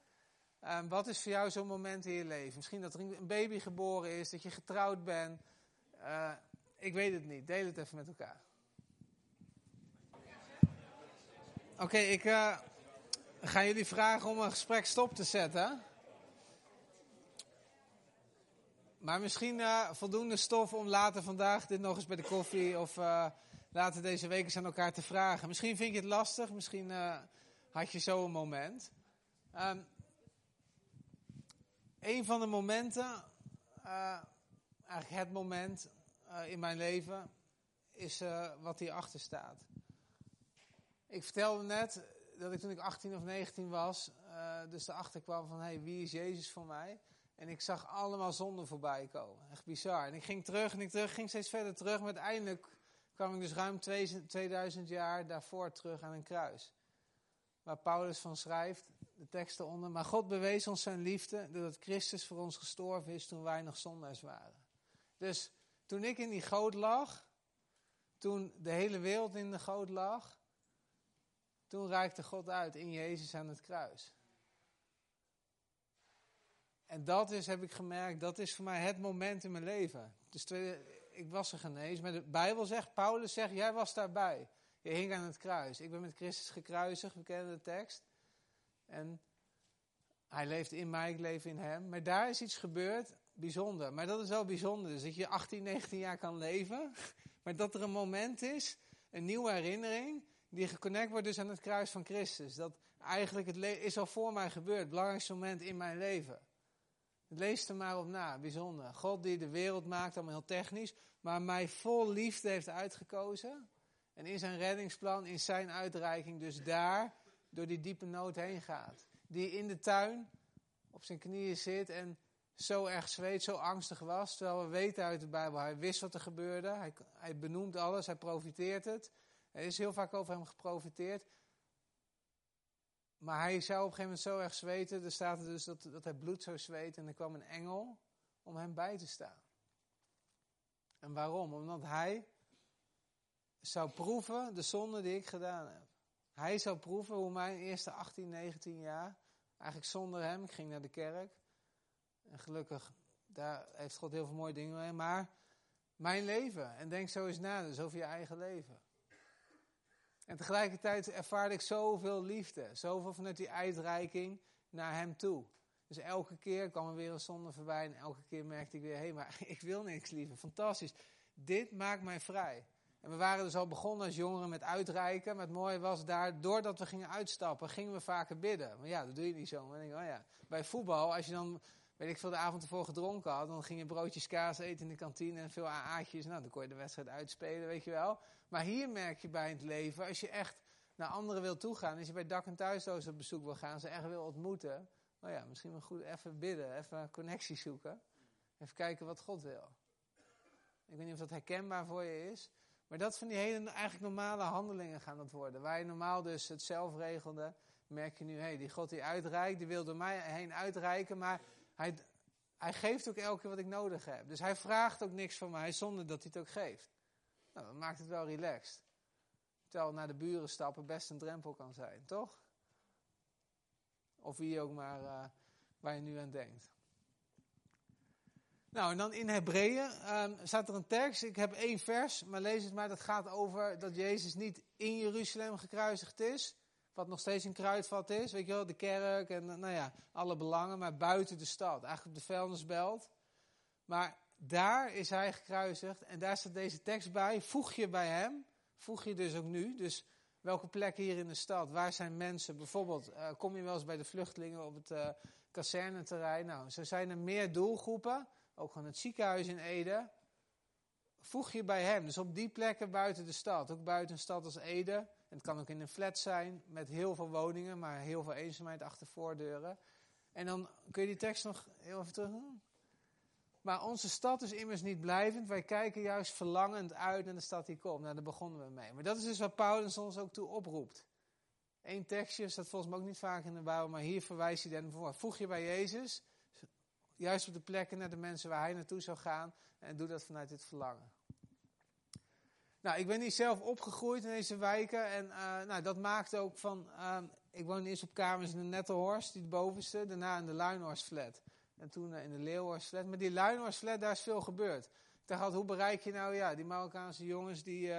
Um, wat is voor jou zo'n moment in je leven? Misschien dat er een baby geboren is, dat je getrouwd bent. Uh, ik weet het niet. Deel het even met elkaar. Oké, ik uh, ga jullie vragen om een gesprek stop te zetten. Maar misschien uh, voldoende stof om later vandaag dit nog eens bij de koffie of uh, later deze week eens aan elkaar te vragen. Misschien vind je het lastig, misschien uh, had je zo een moment. Um, een van de momenten, eigenlijk het moment in mijn leven, is wat hierachter staat. Ik vertelde net dat ik toen ik 18 of 19 was, dus erachter kwam van, hey, wie is Jezus voor mij? En ik zag allemaal zonden voorbij komen. Echt bizar. En ik ging terug en ik terug, ging steeds verder terug. Maar uiteindelijk kwam ik dus ruim 2000 jaar daarvoor terug aan een kruis. Waar Paulus van schrijft, de tekst eronder. Maar God bewees ons zijn liefde doordat Christus voor ons gestorven is toen wij nog zondaars waren. Dus toen ik in die goot lag, toen de hele wereld in de goot lag, toen reikte God uit in Jezus aan het kruis. En dat is, heb ik gemerkt, dat is voor mij het moment in mijn leven. Dus ik was er genezen. Maar de Bijbel zegt, Paulus zegt, jij was daarbij. Je hing aan het kruis. Ik ben met Christus gekruisigd, we kennen de tekst. En hij leeft in mij, ik leef in hem. Maar daar is iets gebeurd, bijzonder. Maar dat is wel bijzonder. Dus dat je 18, 19 jaar kan leven. Maar dat er een moment is, een nieuwe herinnering, die geconnect wordt dus aan het kruis van Christus. Dat eigenlijk het is al voor mij gebeurd. Het belangrijkste moment in mijn leven. Lees er maar op na, bijzonder. God die de wereld maakt, allemaal heel technisch, maar mij vol liefde heeft uitgekozen. En in zijn reddingsplan, in zijn uitreiking, dus daar door die diepe nood heen gaat. Die in de tuin op zijn knieën zit en zo erg zweet, zo angstig was. Terwijl we weten uit de Bijbel, hij wist wat er gebeurde. Hij, hij benoemt alles, hij profiteert het. Er is heel vaak over hem geprofiteerd. Maar hij zou op een gegeven moment zo erg zweten. Er staat dus dat, dat hij bloed zou zweten. En er kwam een engel om hem bij te staan. En waarom? Omdat hij zou proeven de zonde die ik gedaan heb. Hij zou proeven hoe mijn eerste 18, 19 jaar, eigenlijk zonder hem, ik ging naar de kerk. En gelukkig, daar heeft God heel veel mooie dingen mee. Maar mijn leven, en denk zo eens na, dus over je eigen leven. En tegelijkertijd ervaarde ik zoveel liefde. Zoveel vanuit die uitreiking naar hem toe. Dus elke keer kwam er weer een zonde voorbij. En elke keer merkte ik weer, hé, hey, maar ik wil niks liever. Fantastisch. Dit maakt mij vrij. En we waren dus al begonnen als jongeren met uitreiken. Maar het mooie was daar, doordat we gingen uitstappen, gingen we vaker bidden. Maar ja, dat doe je niet zo. Maar denk, oh ja. Bij voetbal, als je dan, weet ik veel, de avond ervoor gedronken had, dan ging je broodjes kaas eten in de kantine en veel AA'tjes. Nou, dan kon je de wedstrijd uitspelen, weet je wel. Maar hier merk je bij het leven, als je echt naar anderen wil toegaan, als je bij dak- en thuisloos op bezoek wil gaan, ze echt wil ontmoeten, nou ja, misschien wel goed even bidden, even connectie zoeken. Even kijken wat God wil. Ik weet niet of dat herkenbaar voor je is. Maar dat van die hele eigenlijk normale handelingen gaan dat worden. Waar je normaal dus het zelf regelde, merk je nu, hé, hey, die God die uitreikt, die wil door mij heen uitreiken, maar hij, hij geeft ook elke keer wat ik nodig heb. Dus hij vraagt ook niks van mij zonder dat hij het ook geeft. Nou, dat maakt het wel relaxed. Terwijl naar de buren stappen best een drempel kan zijn, toch? Of wie ook maar uh, waar je nu aan denkt. Nou, en dan in Hebreeën um, staat er een tekst. Ik heb één vers, maar lees het maar. Dat gaat over dat Jezus niet in Jeruzalem gekruisigd is. Wat nog steeds een kruidvat is. Weet je wel, de kerk en nou ja, alle belangen. Maar buiten de stad. Eigenlijk op de vuilnisbelt. Maar daar is hij gekruisigd en daar staat deze tekst bij. Voeg je bij hem, voeg je dus ook nu. Dus welke plekken hier in de stad, waar zijn mensen? Bijvoorbeeld, uh, kom je wel eens bij de vluchtelingen op het uh, kazerneterrein? Nou, zo zijn er meer doelgroepen. Ook gewoon het ziekenhuis in Ede. Voeg je bij hem. Dus op die plekken buiten de stad. Ook buiten een stad als Ede. Het kan ook in een flat zijn met heel veel woningen, maar heel veel eenzaamheid achter voordeuren. En dan kun je die tekst nog heel even terug doen. Maar onze stad is immers niet blijvend. Wij kijken juist verlangend uit naar de stad die komt. Nou, daar begonnen we mee. Maar dat is dus wat Paulus ons ook toe oproept. Eén tekstje staat volgens mij ook niet vaak in de Bijbel, maar hier verwijst hij dan voor. Voeg je bij Jezus, juist op de plekken naar de mensen waar hij naartoe zou gaan. En doe dat vanuit dit verlangen. Nou, ik ben hier zelf opgegroeid in deze wijken. En uh, nou, dat maakt ook van. Uh, ik woonde eerst op kamers in de Nettelhorst, die bovenste. Daarna in de Luinhorstflat. En toen uh, in de Leeuwhorstflat. Maar die Luinhorstflat, daar is veel gebeurd. Ik dacht, hoe bereik je nou ja, die Marokkaanse jongens die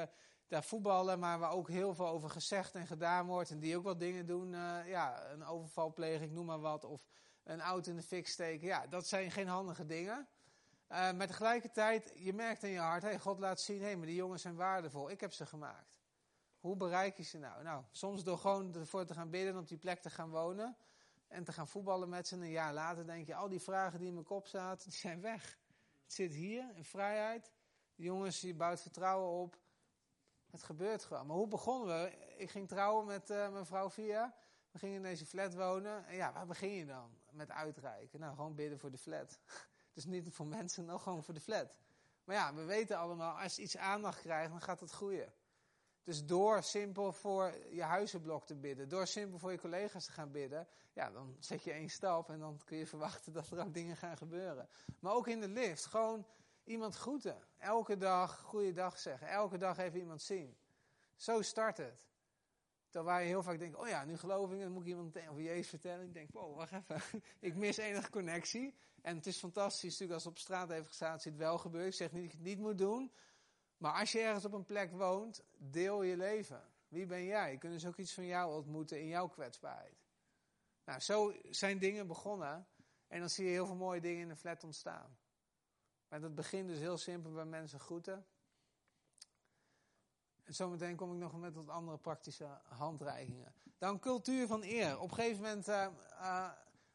daar voetballen, maar waar ook heel veel over gezegd en gedaan wordt. En die ook wat dingen doen. ja, een overval plegen, ik noem maar wat. Of een auto in de fik steken. Ja, dat zijn geen handige dingen. Uh, maar tegelijkertijd, je merkt in je hart, hey, God laat zien, hé, hey, maar die jongens zijn waardevol. Ik heb ze gemaakt. Hoe bereik je ze nou? Nou, soms door gewoon ervoor te gaan bidden, op die plek te gaan wonen. En te gaan voetballen met ze. En een jaar later denk je, al die vragen die in mijn kop zaten, die zijn weg. Het zit hier, in vrijheid. De jongens, je bouwt vertrouwen op. Het gebeurt gewoon. Maar hoe begonnen we? Ik ging trouwen met uh, mijn Via. We gingen in deze flat wonen. En ja, waar begin je dan? Met uitreiken. Nou, gewoon bidden voor de flat. Dus niet voor mensen, nog gewoon voor de flat. Maar ja, we weten allemaal, als iets aandacht krijgt, dan gaat het groeien. Dus door simpel voor je huizenblok te bidden, door simpel voor je collega's te gaan bidden, ja, dan zet je één stap en dan kun je verwachten dat er ook dingen gaan gebeuren. Maar ook in de lift, gewoon iemand groeten. Elke dag goeiedag zeggen, elke dag even iemand zien. Zo start het. Terwijl je heel vaak denkt, oh ja, nu geloof ik, dan moet ik iemand over Jezus vertellen. Ik denk, wow, wacht even, ik mis enige connectie. En het is fantastisch natuurlijk als op straat gestaan, het wel gebeurt. Ik zeg niet dat je het niet moet doen. Maar als je ergens op een plek woont, deel je leven. Wie ben jij? Kunnen ze ook iets van jou ontmoeten in jouw kwetsbaarheid. Nou, zo zijn dingen begonnen. En dan zie je heel veel mooie dingen in een flat ontstaan. Maar dat begint dus heel simpel bij mensen groeten. En zometeen kom ik nog met wat andere praktische handreikingen. Dan cultuur van eer. Op een gegeven moment uh, uh,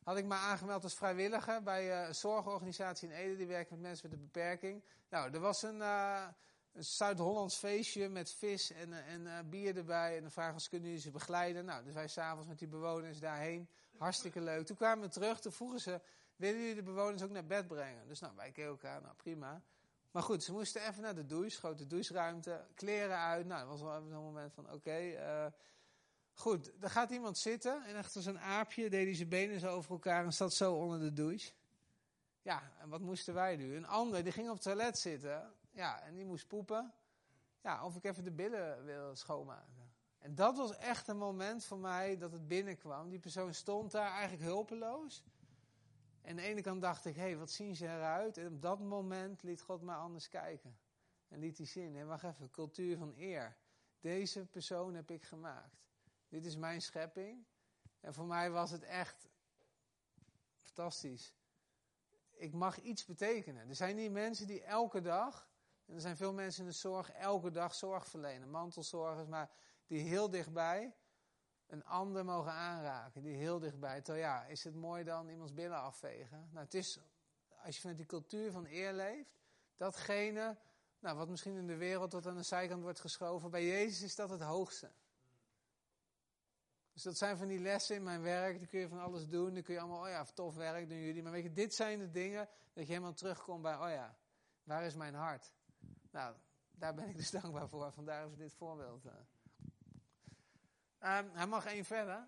had ik me aangemeld als vrijwilliger bij uh, een zorgorganisatie in Ede. Die werkt met mensen met een beperking. Nou, er was een, een Zuid-Hollands feestje met vis en, en bier erbij. En dan vragen ze, kunnen jullie ze begeleiden? Nou, dus wij s'avonds met die bewoners daarheen. Hartstikke leuk. Toen kwamen we terug, toen vroegen ze, willen jullie de bewoners ook naar bed brengen? Dus nou, wij keken elkaar, nou prima. Maar goed, ze moesten even naar de douche, grote doucheruimte, kleren uit. Nou, dat was wel even zo'n moment van, oké, uh, goed. Er gaat iemand zitten en echt als een aapje deed hij zijn benen zo over elkaar en zat zo onder de douche. Ja, en wat moesten wij doen? Een ander, die ging op het toilet zitten, ja, en die moest poepen. Ja, of ik even de billen wil schoonmaken. En dat was echt een moment voor mij dat het binnenkwam. Die persoon stond daar eigenlijk hulpeloos. En aan de ene kant dacht ik, hé, hey, wat zien ze eruit? En op dat moment liet God mij anders kijken. En liet hij zien, hé, wacht even, cultuur van eer. Deze persoon heb ik gemaakt. Dit is mijn schepping. En voor mij was het echt fantastisch. Ik mag iets betekenen. Er zijn die mensen die elke dag, en er zijn veel mensen in de zorg, elke dag zorg verlenen. Mantelzorgers, maar die heel dichtbij een ander mogen aanraken, die heel dichtbij. Terwijl ja, is het mooi dan iemands billen afvegen? Nou, het is, als je vanuit die cultuur van eer leeft, datgene, nou, wat misschien in de wereld tot aan de zijkant wordt geschoven, bij Jezus is dat het hoogste. Dus dat zijn van die lessen in mijn werk, die kun je van alles doen, dan kun je allemaal, oh ja, tof werk doen jullie. Maar weet je, dit zijn de dingen dat je helemaal terugkomt bij, oh ja, waar is mijn hart? Nou, daar ben ik dus dankbaar voor, vandaar is dit voorbeeld. Um, hij mag één verder.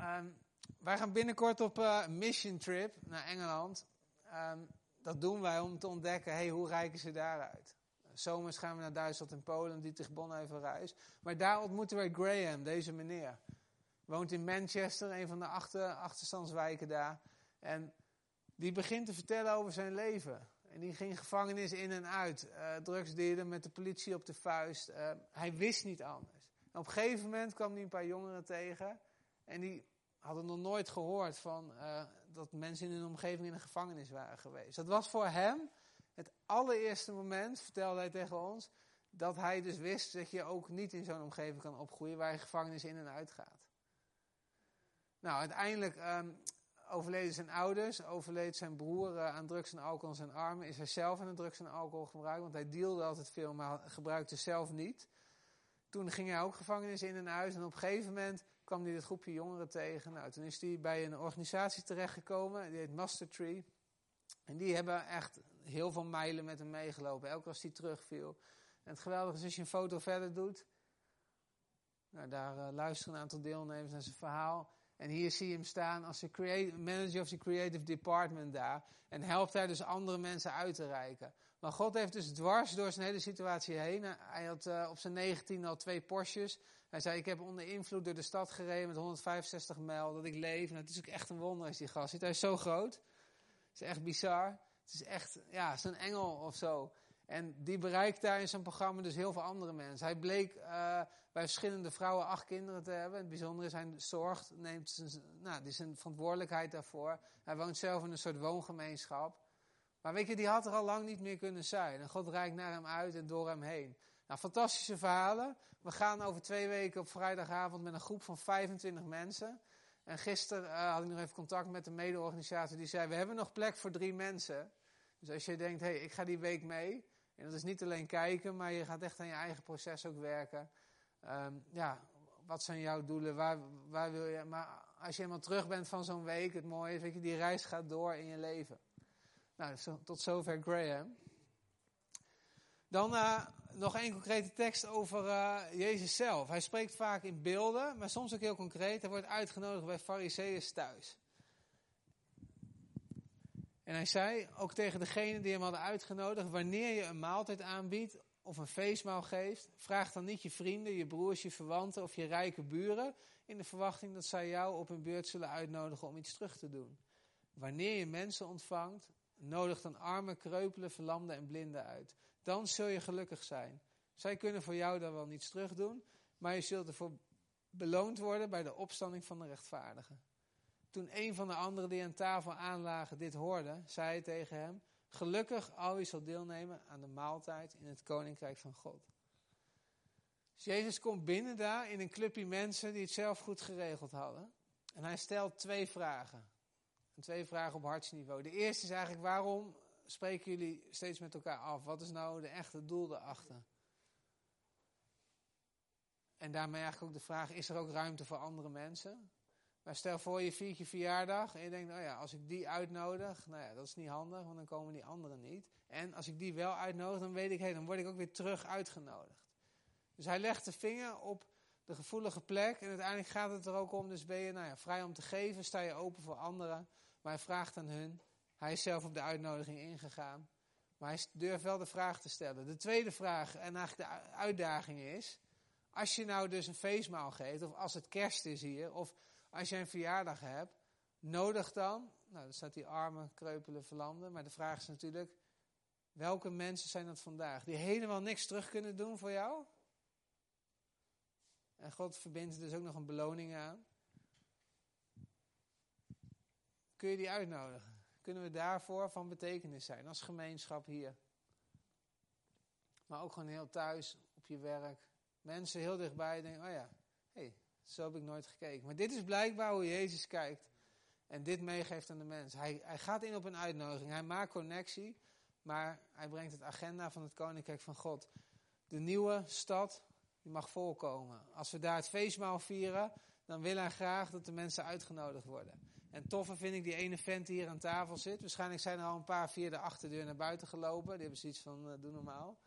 Um, wij gaan binnenkort op uh, mission trip naar Engeland. Um, dat doen wij om te ontdekken, hey, hoe rijken ze daaruit? Zomers gaan we naar Duitsland en Polen, die Bonn even reis. Maar daar ontmoeten wij Graham, deze meneer. Woont in Manchester, een van de achter, achterstandswijken daar. En die begint te vertellen over zijn leven. En die ging gevangenis in en uit. Uh, drugsdealer met de politie op de vuist. Uh, hij wist niet anders op een gegeven moment kwam hij een paar jongeren tegen. En die hadden nog nooit gehoord van uh, dat mensen in hun omgeving in een gevangenis waren geweest. Dat was voor hem het allereerste moment, vertelde hij tegen ons, dat hij dus wist dat je ook niet in zo'n omgeving kan opgroeien waar je gevangenis in en uit gaat. Nou, uiteindelijk um, overleden zijn ouders, overleed zijn broer uh, aan drugs en alcohol in zijn armen, is hij zelf aan de drugs en alcohol gebruikt, want hij dealde altijd veel, maar gebruikte zelf niet. Toen ging hij ook gevangenis in en uit. En op een gegeven moment kwam hij dit groepje jongeren tegen. Nou, toen is hij bij een organisatie terechtgekomen. Die heet Master Tree. En die hebben echt heel veel mijlen met hem meegelopen, elke als hij terugviel. En het geweldige is als je een foto verder doet. Nou, daar uh, luisteren een aantal deelnemers naar zijn verhaal. En hier zie je hem staan als de manager of the creative department daar. En helpt hij dus andere mensen uit te reiken. Maar God heeft dus dwars door zijn hele situatie heen. Hij had uh, op zijn 19 al twee Porsches. Hij zei, ik heb onder invloed door de stad gereden met 165 mijl, dat ik leef. Nou, het is ook echt een wonder is die gast. Hij is zo groot. Het is echt bizar. Het is echt, ja, zo'n engel of zo. En die bereikt daar in zijn programma dus heel veel andere mensen. Hij bleek uh, bij verschillende vrouwen acht kinderen te hebben. Het bijzondere is, hij zorgt, neemt zijn, nou, die zijn verantwoordelijkheid daarvoor. Hij woont zelf in een soort woongemeenschap. Maar weet je, die had er al lang niet meer kunnen zijn. En God reikt naar hem uit en door hem heen. Nou, fantastische verhalen. We gaan over twee weken op vrijdagavond met een groep van 25 mensen. En gisteren uh, had ik nog even contact met de mede-organisator. Die zei, we hebben nog plek voor drie mensen. Dus als je denkt, hé, hey, ik ga die week mee. En dat is niet alleen kijken, maar je gaat echt aan je eigen proces ook werken. Um, ja, wat zijn jouw doelen? Waar, waar wil je? Maar als je helemaal terug bent van zo'n week, het mooie is, weet je, die reis gaat door in je leven. Nou, tot zover Graham. Dan uh, nog één concrete tekst over uh, Jezus zelf. Hij spreekt vaak in beelden, maar soms ook heel concreet. Hij wordt uitgenodigd bij fariseeërs thuis. En hij zei ook tegen degene die hem hadden uitgenodigd: wanneer je een maaltijd aanbiedt of een feestmaal geeft, vraag dan niet je vrienden, je broers, je verwanten of je rijke buren in de verwachting dat zij jou op hun beurt zullen uitnodigen om iets terug te doen. Wanneer je mensen ontvangt, nodig dan armen, kreupelen, verlamden en blinden uit. Dan zul je gelukkig zijn. Zij kunnen voor jou dan wel niets terugdoen, maar je zult ervoor beloond worden bij de opstanding van de rechtvaardigen. Toen een van de anderen die aan tafel aanlagen dit hoorde, zei hij tegen hem: Gelukkig al wie zal deelnemen aan de maaltijd in het koninkrijk van God. Dus Jezus komt binnen daar in een clubje mensen die het zelf goed geregeld hadden. En hij stelt twee vragen. En twee vragen op hartsniveau. De eerste is eigenlijk: waarom spreken jullie steeds met elkaar af? Wat is nou de echte doel erachter? En daarmee eigenlijk ook de vraag: is er ook ruimte voor andere mensen? Maar stel voor je viert je verjaardag en je denkt, oh ja, als ik die uitnodig, nou ja, dat is niet handig, want dan komen die anderen niet. En als ik die wel uitnodig, dan weet ik, hé, dan word ik ook weer terug uitgenodigd. Dus hij legt de vinger op de gevoelige plek en uiteindelijk gaat het er ook om, dus ben je nou ja, vrij om te geven, sta je open voor anderen. Maar hij vraagt aan hun, hij is zelf op de uitnodiging ingegaan, maar hij durft wel de vraag te stellen. De tweede vraag en eigenlijk de uitdaging is, als je nou dus een feestmaal geeft, of als het kerst is hier, of als jij een verjaardag hebt, nodig dan, nou dan staat die armen, kreupelen, verlanden, maar de vraag is natuurlijk, welke mensen zijn dat vandaag? Die helemaal niks terug kunnen doen voor jou? En God verbindt er dus ook nog een beloning aan. Kun je die uitnodigen? Kunnen we daarvoor van betekenis zijn als gemeenschap hier? Maar ook gewoon heel thuis, op je werk. Mensen heel dichtbij denken, oh ja, hé, hey, zo heb ik nooit gekeken. Maar dit is blijkbaar hoe Jezus kijkt. En dit meegeeft aan de mens. Hij, hij gaat in op een uitnodiging. Hij maakt connectie. Maar hij brengt het agenda van het Koninkrijk van God. De nieuwe stad, die mag volkomen. Als we daar het feestmaal vieren, dan wil hij graag dat de mensen uitgenodigd worden. En toffer vind ik die ene vent die hier aan tafel zit. Waarschijnlijk zijn er al een paar via de achterdeur naar buiten gelopen. Die hebben zoiets van, uh, doe normaal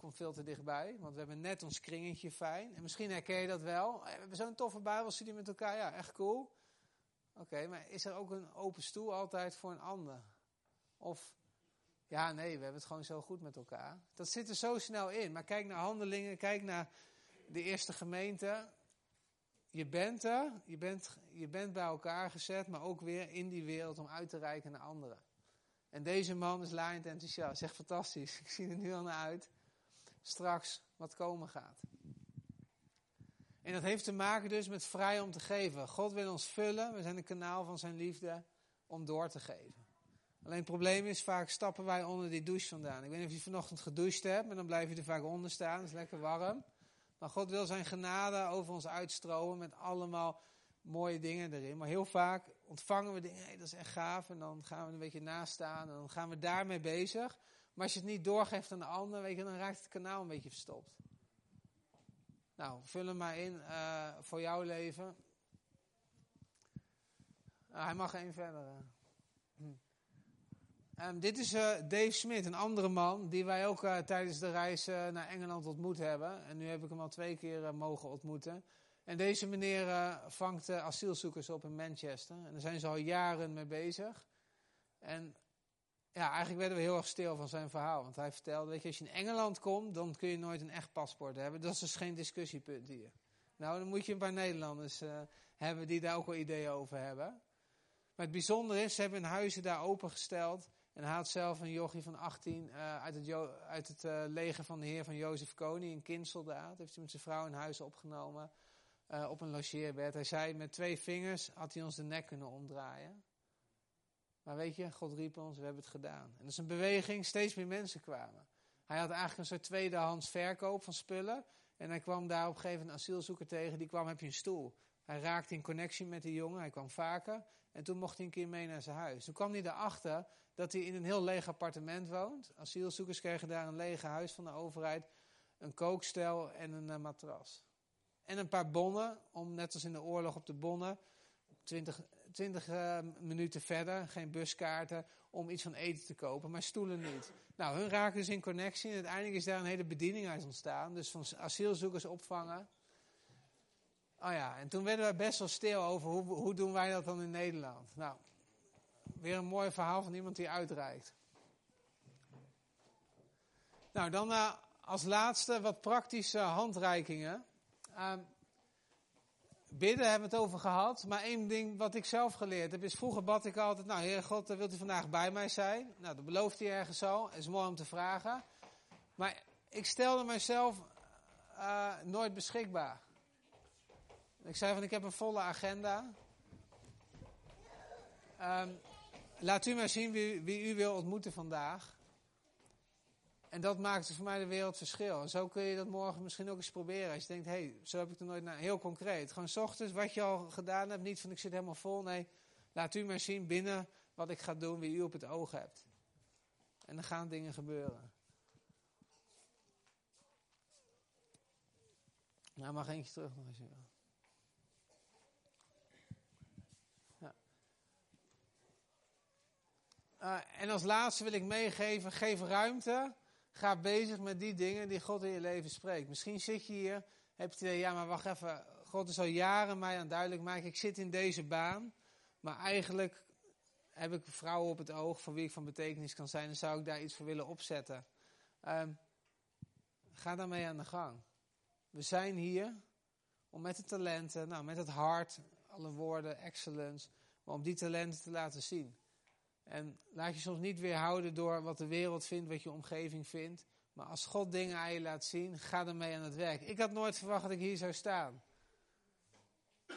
komt veel te dichtbij, want we hebben net ons kringetje fijn. En misschien herken je dat wel. We hebben zo'n toffe Bijbelstudie met elkaar, ja, echt cool. Oké, maar is er ook een open stoel altijd voor een ander? Of, ja, nee, we hebben het gewoon zo goed met elkaar. Dat zit er zo snel in. Maar kijk naar handelingen, kijk naar de eerste gemeente. Je bent er, je bent, je bent bij elkaar gezet, maar ook weer in die wereld om uit te reiken naar anderen. En deze man is laaiend enthousiast. Zegt fantastisch. Ik zie er nu al naar uit straks wat komen gaat. En dat heeft te maken dus met vrij om te geven. God wil ons vullen, we zijn een kanaal van zijn liefde om door te geven. Alleen het probleem is, vaak stappen wij onder die douche vandaan. Ik weet niet of je vanochtend gedoucht hebt, maar dan blijf je er vaak onder staan, het is lekker warm. Maar God wil zijn genade over ons uitstromen met allemaal mooie dingen erin. Maar heel vaak ontvangen we dingen, hey, dat is echt gaaf. En dan gaan we een beetje naast staan en dan gaan we daarmee bezig. Maar als je het niet doorgeeft aan de ander, weet je, dan raakt het kanaal een beetje verstopt. Nou, vul hem maar in uh, voor jouw leven. Uh, hij mag één verder. Uh. Ehm, dit is uh, Dave Smit, een andere man die wij ook uh, tijdens de reis uh, naar Engeland ontmoet hebben. En nu heb ik hem al twee keer mogen ontmoeten. En deze meneer vangt asielzoekers op in Manchester. En daar zijn ze al jaren mee bezig. En ja, eigenlijk werden we heel erg stil van zijn verhaal. Want hij vertelde, weet je, als je in Engeland komt, dan kun je nooit een echt paspoort hebben. Dat is dus geen discussiepunt hier. Nou, dan moet je een paar Nederlanders hebben die daar ook wel ideeën over hebben. Maar het bijzondere is, ze hebben hun huizen daar opengesteld. En hij had zelf een jochie van 18 uh, uit het, uit het uh, leger van de heer van Jozef Koning, een kindsoldaat. Heeft hij met zijn vrouw in huis opgenomen uh, op een logeerbed. Hij zei, met twee vingers had hij ons de nek kunnen omdraaien. Maar weet je, God riep ons, we hebben het gedaan. En dat is een beweging, steeds meer mensen kwamen. Hij had eigenlijk een soort tweedehands verkoop van spullen. En hij kwam daar op een gegeven moment een asielzoeker tegen, die kwam, heb je een stoel? Hij raakte in connectie met die jongen, hij kwam vaker. En toen mocht hij een keer mee naar zijn huis. Toen kwam hij erachter dat hij in een heel leeg appartement woont. Asielzoekers kregen daar een lege huis van de overheid, een kookstel en een uh, matras. En een paar bonnen, om net als in de oorlog op de bonnen, 20, 20 uh, minuten verder, geen buskaarten, om iets van eten te kopen, maar stoelen niet. Nou, hun raken dus in connectie en uiteindelijk is daar een hele bediening uit ontstaan. Dus van asielzoekers opvangen. Oh ja, en toen werden we best wel stil over hoe, hoe doen wij dat dan in Nederland. Nou, Weer een mooi verhaal van iemand die uitreikt. Nou, dan uh, als laatste wat praktische handreikingen. Uh, bidden hebben we het over gehad. Maar één ding wat ik zelf geleerd heb is, vroeger bad ik altijd, nou Heer God, wilt u vandaag bij mij zijn? Nou, dat belooft hij ergens al. is mooi om te vragen. Maar ik stelde mezelf uh, nooit beschikbaar. Ik zei van, ik heb een volle agenda. Um, Laat u maar zien wie, wie u wil ontmoeten vandaag. En dat maakt voor mij de wereld verschil. En zo kun je dat morgen misschien ook eens proberen. Als je denkt, hé, hey, zo heb ik er nooit naar. Heel concreet. Gewoon s ochtends wat je al gedaan hebt. Niet van ik zit helemaal vol. Nee, laat u maar zien binnen wat ik ga doen, wie u op het oog hebt. En dan gaan dingen gebeuren. Nou, mag eentje terug nog eens. Uh, en als laatste wil ik meegeven, geef ruimte. Ga bezig met die dingen die God in je leven spreekt. Misschien zit je hier, heb je het idee, ja maar wacht even. God is al jaren mij aan duidelijk maken, ik zit in deze baan. Maar eigenlijk heb ik vrouwen op het oog voor wie ik van betekenis kan zijn. En zou ik daar iets voor willen opzetten. Um, ga daarmee aan de gang. We zijn hier om met de talenten, nou met het hart, alle woorden, excellence. Maar om die talenten te laten zien. En laat je soms niet weerhouden door wat de wereld vindt, wat je omgeving vindt. Maar als God dingen aan je laat zien, ga ermee aan het werk. Ik had nooit verwacht dat ik hier zou staan.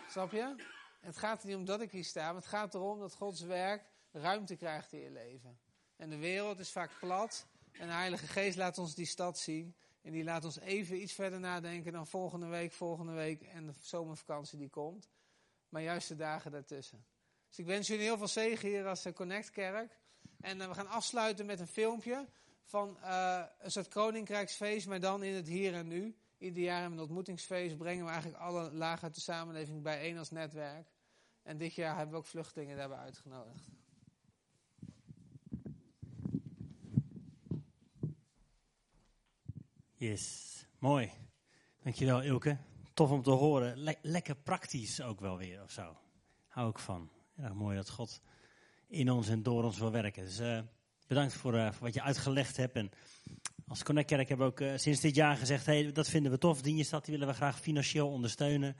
Snap je? Het gaat er niet om dat ik hier sta, maar het gaat erom dat Gods werk ruimte krijgt in je leven. En de wereld is vaak plat. En de Heilige Geest laat ons die stad zien. En die laat ons even iets verder nadenken dan volgende week, volgende week en de zomervakantie die komt. Maar juist de dagen daartussen. Dus ik wens jullie heel veel zegen hier als eh, Connect Kerk. En uh, we gaan afsluiten met een filmpje van uh, een soort koninkrijksfeest, maar dan in het hier en nu. Ieder jaar hebben we een ontmoetingsfeest, brengen we eigenlijk alle lagen uit de samenleving bijeen als netwerk. En dit jaar hebben we ook vluchtelingen daarbij uitgenodigd. Yes, mooi. Dankjewel Ilke. Tof om te horen. Le lekker praktisch ook wel weer of zo. Hou ik van. Ja, mooi dat God in ons en door ons wil werken. Dus uh, bedankt voor, uh, voor, wat je uitgelegd hebt. En als Connect Kerk hebben we ook uh, sinds dit jaar gezegd, hey, dat vinden we tof. Dienststad, die willen we graag financieel ondersteunen.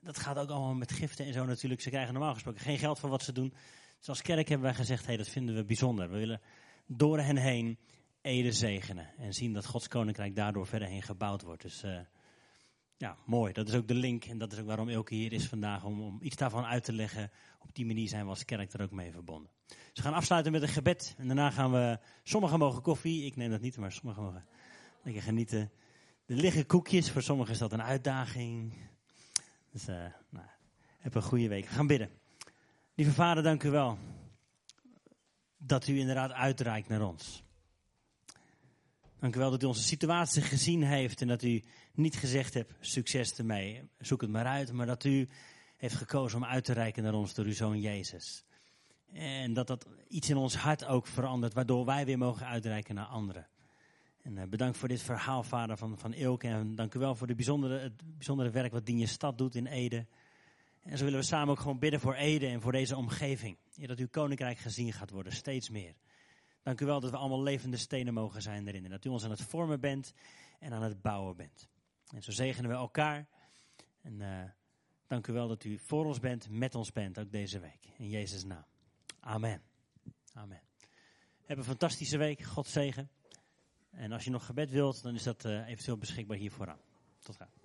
Dat gaat ook allemaal met giften en zo natuurlijk. Ze krijgen normaal gesproken geen geld voor wat ze doen. Dus als kerk hebben wij gezegd, hey, dat vinden we bijzonder. We willen door hen heen Ede zegenen. En zien dat Gods koninkrijk daardoor verder heen gebouwd wordt. Dus ja, mooi. Dat is ook de link. En dat is ook waarom Elke hier is vandaag. Om, om iets daarvan uit te leggen. Op die manier zijn we als kerk er ook mee verbonden. Dus we gaan afsluiten met een gebed. En daarna gaan we. Sommigen mogen koffie. Ik neem dat niet, maar sommigen mogen lekker genieten. Er liggen koekjes. Voor sommigen is dat een uitdaging. Dus uh, nou, heb een goede week. We gaan bidden. Lieve vader, dank u wel. Dat u inderdaad uitreikt naar ons. Dank u wel dat u onze situatie gezien heeft en dat u niet gezegd hebt, succes ermee, zoek het maar uit, maar dat u heeft gekozen om uit te reiken naar ons door uw Zoon Jezus. En dat dat iets in ons hart ook verandert, waardoor wij weer mogen uitreiken naar anderen. En uh, bedankt voor dit verhaal, vader, van, van Ilke. En dank u wel voor de bijzondere, het bijzondere werk wat Dien je stad doet in Ede. En zo willen we samen ook gewoon bidden voor Ede en voor deze omgeving. Dat uw koninkrijk gezien gaat worden, steeds meer. Dank u wel dat we allemaal levende stenen mogen zijn erin. En dat u ons aan het vormen bent en aan het bouwen bent. En zo zegenen we elkaar. En uh, dank u wel dat u voor ons bent, met ons bent, ook deze week. In Jezus' naam. Amen. Amen. Heb een fantastische week. God zegen. En als je nog gebed wilt, dan is dat uh, eventueel beschikbaar hier vooraan. Tot gauw.